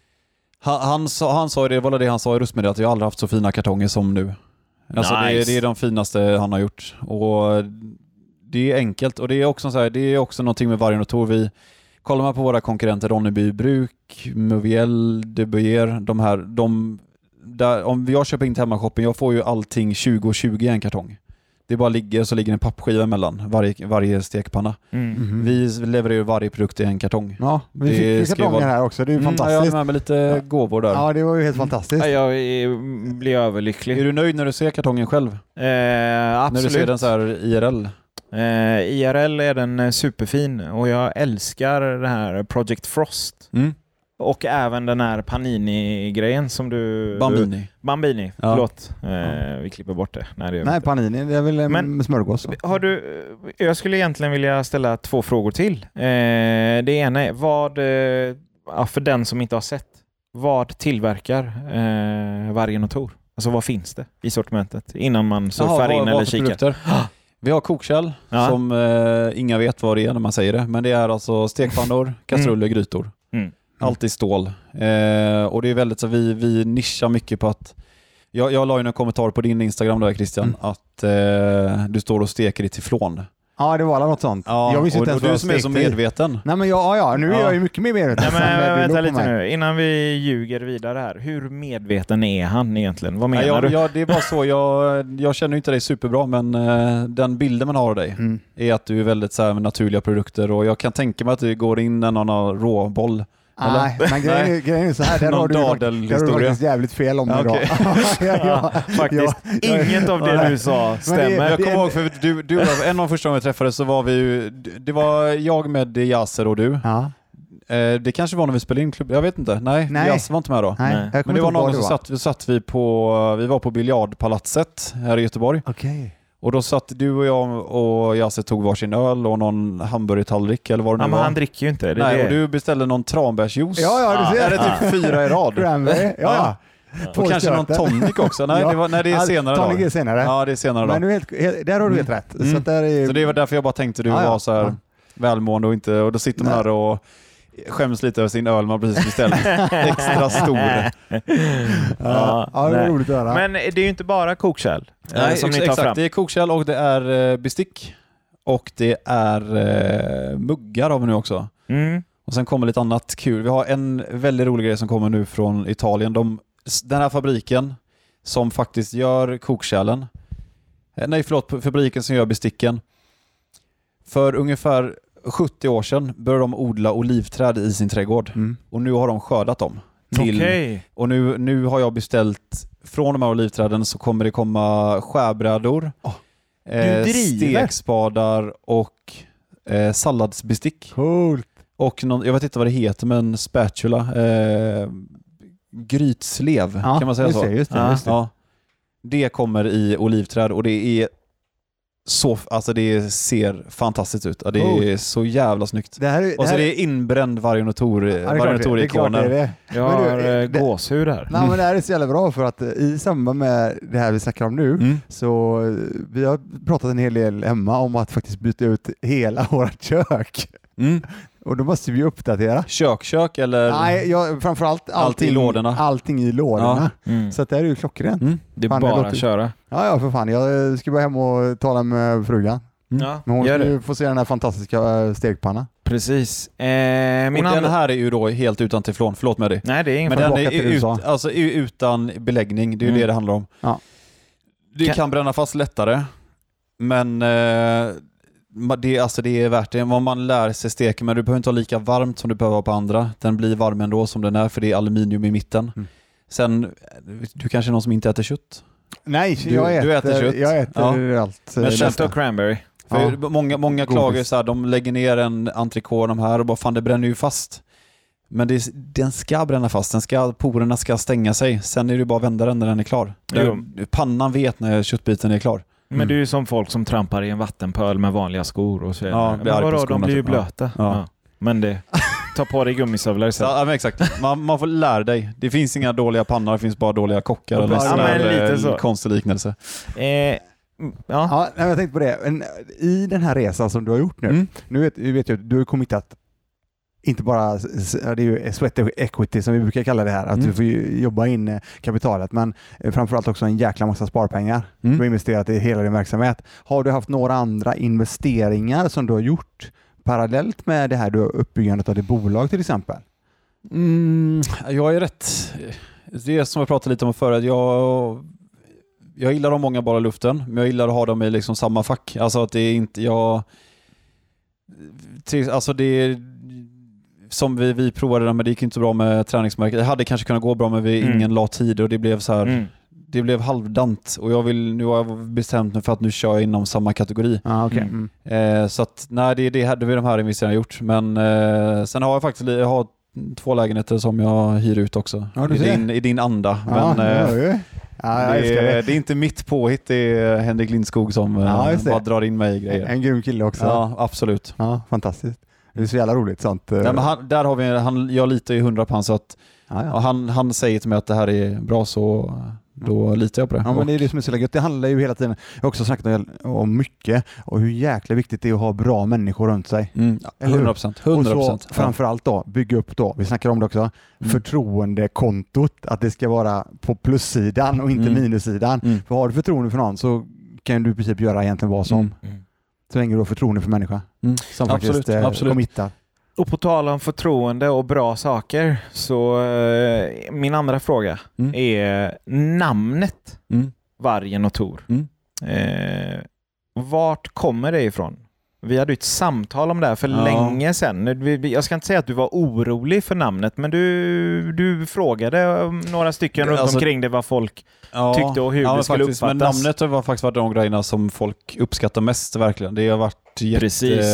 Han, han, sa, han sa det, det var det han sa i röstmeddelandet, att jag har aldrig haft så fina kartonger som nu. Alltså det, Nice. det är de finaste han har gjort. Och det är enkelt och det är också, så här, det är också någonting med Vargen och Tor. Vi, kollar man på våra konkurrenter, Ronneby Bruk, Moviel, De Buyer, de här, de, där, om jag köper in till hemmashoppen, jag får ju allting 20 och 20 i en kartong. Det bara ligger, så ligger en pappskiva emellan varje, varje stekpanna. Mm. Mhm. Vi levererar ju varje produkt i en kartong. Ja, vi Det fick kartonger vara- här också. Det är ju Mm, ja, jag fantastiskt. har med mig lite gåvor där. Ja, det var ju helt fantastiskt. Ja, Jag blir överlycklig. Är du nöjd när du ser kartongen själv? Eh, När absolut. du ser den så här IRL? Eh, IRL är den eh, superfin och jag älskar det här Project Frost. Mm. Och även den här Panini-grejen som du... Bambini. Bambini, Ja. förlåt. Eh, vi klipper bort det. Nej, det Nej, inte. panini, det är väl en Men- smörgås? Har du, jag skulle egentligen vilja ställa två frågor till. Eh, det ena är, vad, eh, för den som inte har sett, vad tillverkar eh, Vargen och Tor? Alltså vad finns det i sortimentet innan man surfar Jaha, in vad- eller kikar? Vi har kokkärl Ja. som eh, inga vet vad det är när man säger det. Men det är alltså stekpannor, [clears throat] kastruller, grytor. Mm. Allt i stål. Eh, och det är väldigt så vi, vi nischar mycket på att jag, jag la ju en kommentar på din Instagram där Christian, Mm. att eh, du står och steker i teflon. Ja, det var något sånt. jag visste och, inte ens och du som är så i. medveten. Nej men ja, ja, nu är Ja. jag ju mycket mer medveten. Nej, men, du vänta lite nu, innan vi ljuger vidare här. Hur medveten är han egentligen? Vad menar Nej, jag, du? jag, det är bara så, jag, jag känner inte dig superbra men eh, den bilden man har av dig Mm. är att du är väldigt så här, med naturliga produkter och jag kan tänka mig att du går in i någon råboll. Nej, men grejen, är- grejen är så här, där har du, där har du faktiskt jävligt fel om [laughs] Ja, idag. okej. ja, ja, [laughs] Faktiskt, ja, inget av det du sa stämmer. Jag kommer ihåg, för du, du, en av de första gångerna vi träffades så var vi ju, det var jag med Yasser och du. Ja, Eh, det kanske var när vi spelade in klubb, jag vet inte. Nej, Nej. Yasser var inte med då. nej, Men det var någon det som satt, vi satt vi på, vi var på biljardpalatset här i Göteborg. Okej. Och då satt du och jag och Yasser tog varsin öl och någon hamburgertallrik eller vad det Ja, nu men var. han dricker ju inte. Det är Nej, det. och du beställde någon tranbärsjuice. Ja, ja, du ser. Är det typ fyra i rad? Cranberry, ja, ja. Två Och kanske någon tonic också? Nej, Ja. det, var, nej det är Ja, senare Tonic är då. senare. Ja, det är senare Men då. du är helt, helt, där har du helt rätt. Mm. Så, att där är, Så det var därför jag bara tänkte du Ja, ja. var så här Ja. välmående och inte, och då sitter man Nej. här och skäms lite över sin öl man precis beställt. [laughs] Extra stor. ja, ja, det är nej. roligt att höra. Men det är ju inte bara kokkärl eh, Nej, som ex- ni tar exakt. fram. Det är kokkärl och det är eh, bestick. Och det är eh, muggar har vi nu också. Mm. Och sen kommer lite annat kul. Vi har en väldigt rolig grej som kommer nu från Italien. De, den här fabriken som faktiskt gör kokkärlen, nej förlåt, fabriken som gör besticken. För ungefär 70 år sedan började de odla olivträd i sin trädgård Mm. och nu har de skördat dem. Till, Okej. Och nu, nu har jag beställt, från de här olivträden så kommer det komma skärbrädor, Åh, eh, stekspadar och eh, salladsbestick. Coolt. Och någon, jag vet inte vad det heter, men spatula. Eh, grytslev, Ja, kan man säga så? Det, just det, just det. Ja. Det kommer i olivträd och det är så, alltså det ser fantastiskt ut. Det är Coolt. så jävla snyggt. Det här, är- Och så här, det är inbränd Tor, ja, det det- det det det. Jag har eh, det- gåshud här. Nej, men det här är så jävla bra för att eh, i samband med det här vi snackar om nu Mm. så eh, vi har pratat en hel del hemma om att faktiskt byta ut hela [laughs] vårt kök. Mm. [laughs] Och då måste vi uppdatera. Kök, kök eller? Nej, jag, framförallt allting, Allt i lådorna. Allting i lådorna. Mm. Så att det är ju klockrent. Mm. Det är Fan, bara låter- att köra. Ja, ja för fan. Jag ska bara hem och tala med frugan. Mm. Ja, Men hon gör ska det. få se den här fantastiska eh, stekpannan. Precis. Eh, min och den här är ju då helt utan teflon, förlåt med dig. Nej, det är ingen Men den är ut, alltså, utan beläggning, det är ju Mm. det det handlar om. Ja. Det Kan- kan, bränna fast lättare, men eh, det, alltså, det är värt det. Om man lär sig steka, men du behöver inte ha lika varmt som du behöver ha på andra. Den blir varm ändå som den är, för det är aluminium i mitten. Mm. Sen, du kanske är någon som inte äter kött? Nej, Du- jag äter, du äter kött. Jag äter allt. eh, Men Kött och cranberry. För Ja. många, många Godis. klagar så här, de lägger ner en entrecote de här och bara fan det bränner ju fast. Men det, den ska bränna fast, den ska, porerna ska stänga sig. Sen är det bara att vända den när den är klar. Den, pannan vet när köttbiten är klar. Men Mm. det är ju som folk som trampar i en vattenpöl med vanliga skor och så. Ja, Ja, men vadå, de blir ju typ. Ja. blöta. Ja. Ja. Men det... Ta på dig gummistövlar istället. Ja, men exakt. Man, man får lära dig. Det finns inga dåliga pannor, det finns bara dåliga kockar. Ja, eller men här, lite eh, så. konstig liknelse. Eh, ja. Ja, jag tänkte på det. I den här resan som du har gjort nu, Mm. nu vet, vet att du har kommit att inte bara, det är ju sweat equity som vi brukar kalla det här, att Mm. du får jobba in eh, kapitalet, men eh, framförallt också en jäkla massa sparpengar. Du har Mm. investerat i hela din verksamhet. Har du haft några andra investeringar som du har gjort parallellt med det här du har uppbyggandet av ditt bolag till exempel? Mm, jag är rätt... Det är som jag pratade lite om förut. Jag, jag gillar att ha många i luften, men jag gillar att ha dem i liksom samma fack. Alltså att det är inte... Jag, alltså det är, Som vi, vi provade det, men det gick inte så bra med träningsmärket. Det hade kanske kunnat gå bra, men vi, Mm. ingen la tid och det blev så här... Mm. Det blev halvdant och jag vill, nu har jag bestämt mig för att nu kör jag inom samma kategori. Ah, okay. Mm. mm. Eh, så att nej, det, det, det är de här investeringarna jag gjort. Men eh, sen har jag faktiskt jag har två lägenheter som jag hyr ut också. Ja, I, din, I din anda. Ja, Men, det eh, ja, jag det, det. det är inte mitt påhitt, det är Henrik Lindskog som eh, Ja, det. bara drar in mig i grejer. En grym kille också. Ja, absolut. Ja, fantastiskt. Det är så jävla roligt sånt. eh, Nej, men han, där har vi, han, jag litar ju hundra på han, så att ja, ja, ja. han, han säger till mig att det här är bra så då litar jag på det. Ja, men det är det som är så gött. Det handlar ju hela tiden, jag har också snackat om- mycket och hur jäkla viktigt det är att ha bra människor runt sig. mm, Eller hur? 100 procent. Och 100 så framförallt då, bygga upp då, vi snackar om det också, Mm. förtroendekontot, att det ska vara på plussidan och inte Mm. minussidan. Mm. För har du förtroende för någon så kan du i princip göra egentligen vad som, Mm. Så länge du har förtroende för människa Mm. som Absolut, faktiskt eh, absolut. committar. Och på tal om förtroende och bra saker, så eh, min andra fråga Mm. är namnet Mm. Vargen och Tor. Mm. Eh, vart kommer det ifrån? Vi hade ett samtal om det här för Ja. länge sedan. Jag ska inte säga att du var orolig för namnet, men du, du frågade några stycken runt Alltså- omkring det vad folk Ja, tyckte och hur ja, det men skulle faktiskt, Men uppfattas. namnet har faktiskt varit de grejerna som folk uppskattar mest verkligen. Det har varit jätte... Precis.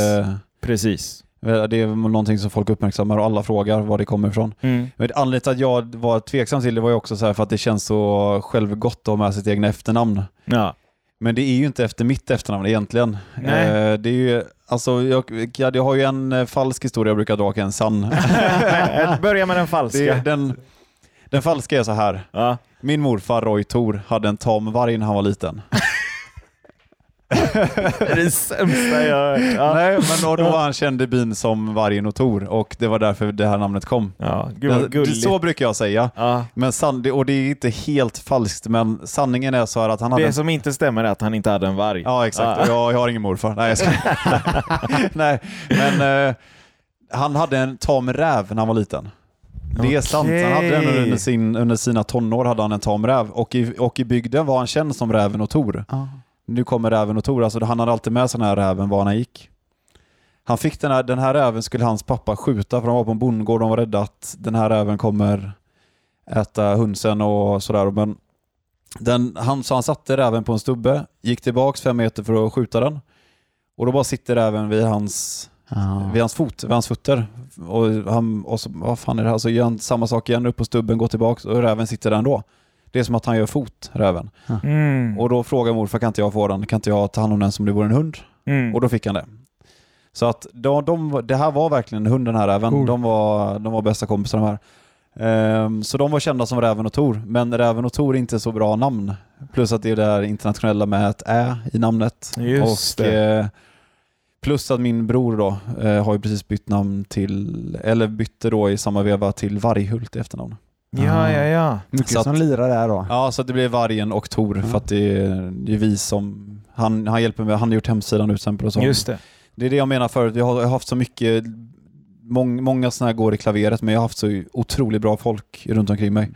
Precis. Det är någonting som folk uppmärksammar och alla frågar var det kommer ifrån. Mm. Men anledningen till att jag var tveksam till det var ju också så för att det känns så självgott att ha med sitt egna efternamn. Ja. Men det är ju inte efter mitt efternamn egentligen. Nej. Eh, det är ju, alltså, jag, jag, har ju en eh, falsk historia jag brukar dra och en sann. [laughs] Börja med den falska. det, den, den falska är så här. Ja. Min morfar Roy Thor hade en tam varg när han var liten. Det är det sämsta jag har. Ja. Nej, men och då var han känd i byn som Vargen och Tor och det var därför det här namnet kom. Ja, gud Det- så brukar jag säga. Ja. Men san, och det är inte helt falskt, men sanningen är så här att han hade... Det som inte stämmer är att han inte hade en varg. Ja, exakt. Ja. Jag, jag har ingen morfar. Nej, jag ska... [laughs] Nej men eh, han hade en tam räv när han var liten. Det är sant. Han hade den under, sin, under sina tonår hade han en tam räv och i, och i bygden var han känd som Räven och Tor. Nu kommer Räven och Tor, alltså han hade alltid med sig den här räven var han gick. Han fick den här, den här räven skulle hans pappa skjuta för de var på en bondgård och de var rädda att den här räven kommer äta hönsen och sådär. Men den, han, så han satte räven på en stubbe, gick tillbaks fem meter för att skjuta den och då bara sitter räven vid hans, Ja. vid hans fot, vid hans fötter. Och, han, och så, vad fan är det här? Så gör han samma sak igen, upp på stubben, går tillbaks och räven sitter där ändå. Det är som att han gör fot, räven. Mm. Och då frågar morfar, kan inte jag få den? Kan inte jag ta hand om den som det vore en hund? Mm. Och då fick han det. Så att de, de, det här var verkligen en hund den här räven. Cool. De, var, de var bästa kompisar de här. Ehm, så de var kända som Räven och Tor, men Räven och Tor är inte så bra namn. Plus att det är det där internationella med ett ä i namnet. Just och, det. eh, plus att min bror då eh, har ju precis bytt namn till, eller bytte då i samma veva till Varghult i efternamn. Ja, ja, ja. Mycket Så att- som lirar där då. Ja, så det blev Vargen och Tor Ja. för att det är, det är vi som, han, han hjälper mig, han har gjort hemsidan nu till exempel och så. Just det. Det är det jag menar förut, jag har, jag har haft så mycket, mång, många sådana här går i klaveret, men jag har haft så otroligt bra folk runt omkring mig.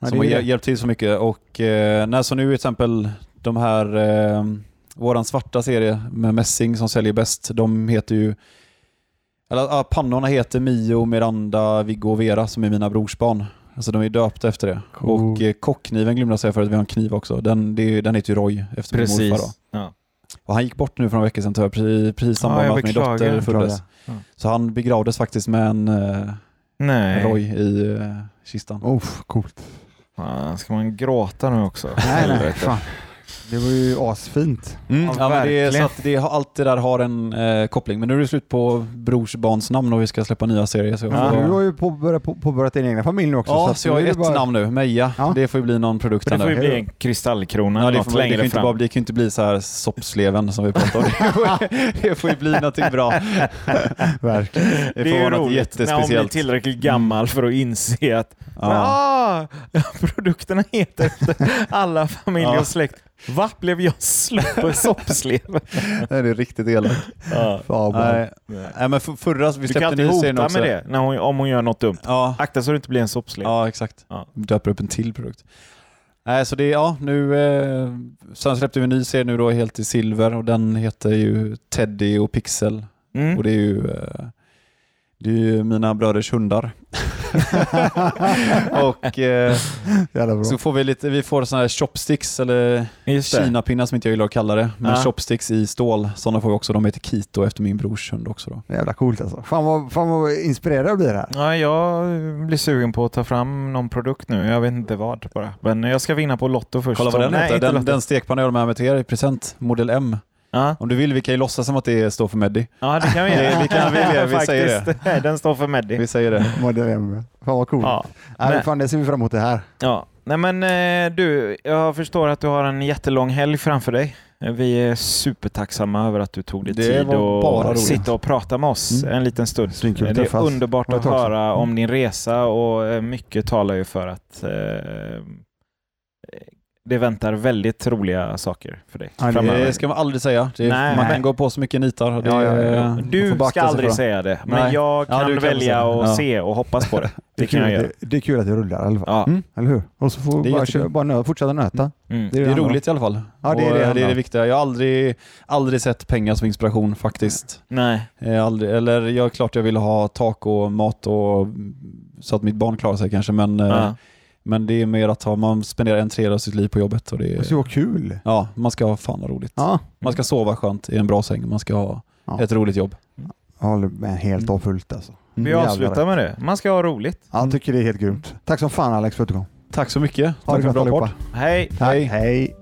Ja, som har det. hjälpt till så mycket. Och eh, när så nu till exempel de här, eh, våran svarta serie med Messing som säljer bäst, de heter ju, eller ja, pannorna heter Mio, Miranda, Viggo och Vera som är mina brorsbarn. Alltså de är döpta efter det. Cool. Och eh, kockkniven glömde jag säga förut, vi har en kniv också. Den, det, är- den heter ju Roy efter min morfar. Då. Precis. Ja. Och han gick bort nu för några veckor sedan tyvärr, precis, precis samma Ja, med att min dotter föddes. Ja. Så han begravdes faktiskt med en eh, Nej. Roy i eh, kistan. Oh, coolt. Ska man gråta nu också? Nej, nej. Fan. Det var ju asfint. Mm, Ja, ja, men det är, så att det, allt det där har en eh, koppling. Men nu är det slut på brorsbarns namn och vi ska släppa nya serier. Så Ja. får, Du har ju påbörjat, på, påbörjat din egna familj nu också. ja, att så jag har ett bara- namn nu, Meja. Ja. Det får ju bli någon produkt Det får ju bli en kristallkrona Ja, det, får, det, kan inte bara, det kan ju inte bli så här soppsleven som vi pratade om. [laughs] Det får, ju bli någonting bra. [laughs] Verkligen. Det, Det får är ju vara något roligt när hon blir jättespeciellt. tillräckligt gammal för att inse att Ja. ah, [laughs] produkterna heter efter alla familjer och släkt. Va? Blev jag slut på soppsleven? [laughs] Nej, det är riktigt elakt. ja. Fan, Nej, nej, men för, förra, vi Du kan alltid hota med också. det när hon, om hon gör något dumt. Ja, Akta så du inte blir en soppslev. Ja, exakt. Ja. Döper upp en till produkt. Nej, så det ja, nu... Eh, sen släppte vi en ny serie nu då, helt i silver och den heter ju Teddy och Pixel. Mm. Och det är ju, eh, det är ju mina bröders hundar. [laughs] och eh, så får vi lite, vi får sådana här chopsticks eller kinapinnar som inte jag gillar att kalla det. Men Ja. chopsticks i stål, sådana får vi också. De heter Kito efter min brors hund också. Då. Jävla coolt alltså. Fan vad, fan vad inspirerad jag blir här. Ja, jag blir sugen på att ta fram någon produkt nu. Jag vet inte vad bara. Men jag ska vinna på Lotto först. Kolla vad den heter. Den, den stekpanna jag har med mig till er i present, modell M. Ja. Om du vill, vi kan ju låtsas som att det står för Meddi. ja, det kan vi göra. Vi kan- vi- vi säger Faktiskt. [laughs] Den står för Meddi. Vi säger det. Modell M. Fan vad coolt. Ja. Nej, Men- fan, det ser vi fram emot det här. Ja, nej men eh, du, jag förstår att du har en jättelång helg framför dig. Vi är supertacksamma över att du tog dig Det tid roligt. sitta och prata med oss Mm. en liten stund. Att Det är träffas. underbart att höra om Mm. din resa och eh, mycket talar ju för att eh, det väntar väldigt roliga saker för dig Ja, det- ska man aldrig säga. Det, Nej, man nej. kan gå på så mycket nitar. Ja, ja, Du ska aldrig säga det, men Nej. jag Ja, kan kan välja att se och hoppas på det. Det [laughs] Det är, kan kul jag göra. det, det är kul att det rullar i alla fall. Mm. Eller hur? Och så får vi är bara, köra, bara nö, fortsätta nöta. Mm. Det är Det är roligt i alla fall. Ja, det är det eh, det, är det viktiga. Jag har aldrig, aldrig sett pengar som inspiration faktiskt. Nej. Jag har aldrig, eller jag klart jag ville ha tak och mat och så att mitt barn klarar sig kanske, men, eh. Men det är mer att ha, man spenderar en tredjedel av sitt liv på jobbet. Och det Det är, ska vara kul. ja, man ska ha fan roligt. Ja. Man ska sova skönt i en bra säng, man ska ha Ja. ett roligt jobb. Jag håller med helt och fullt alltså. Vi avslutar med det. Man ska ha roligt. Ja, jag tycker det är helt grymt. Tack som fan Alex för att du kom. Tack så mycket. Ha det Tack för en bra allihopa. podd. Hej! Tack. Hej.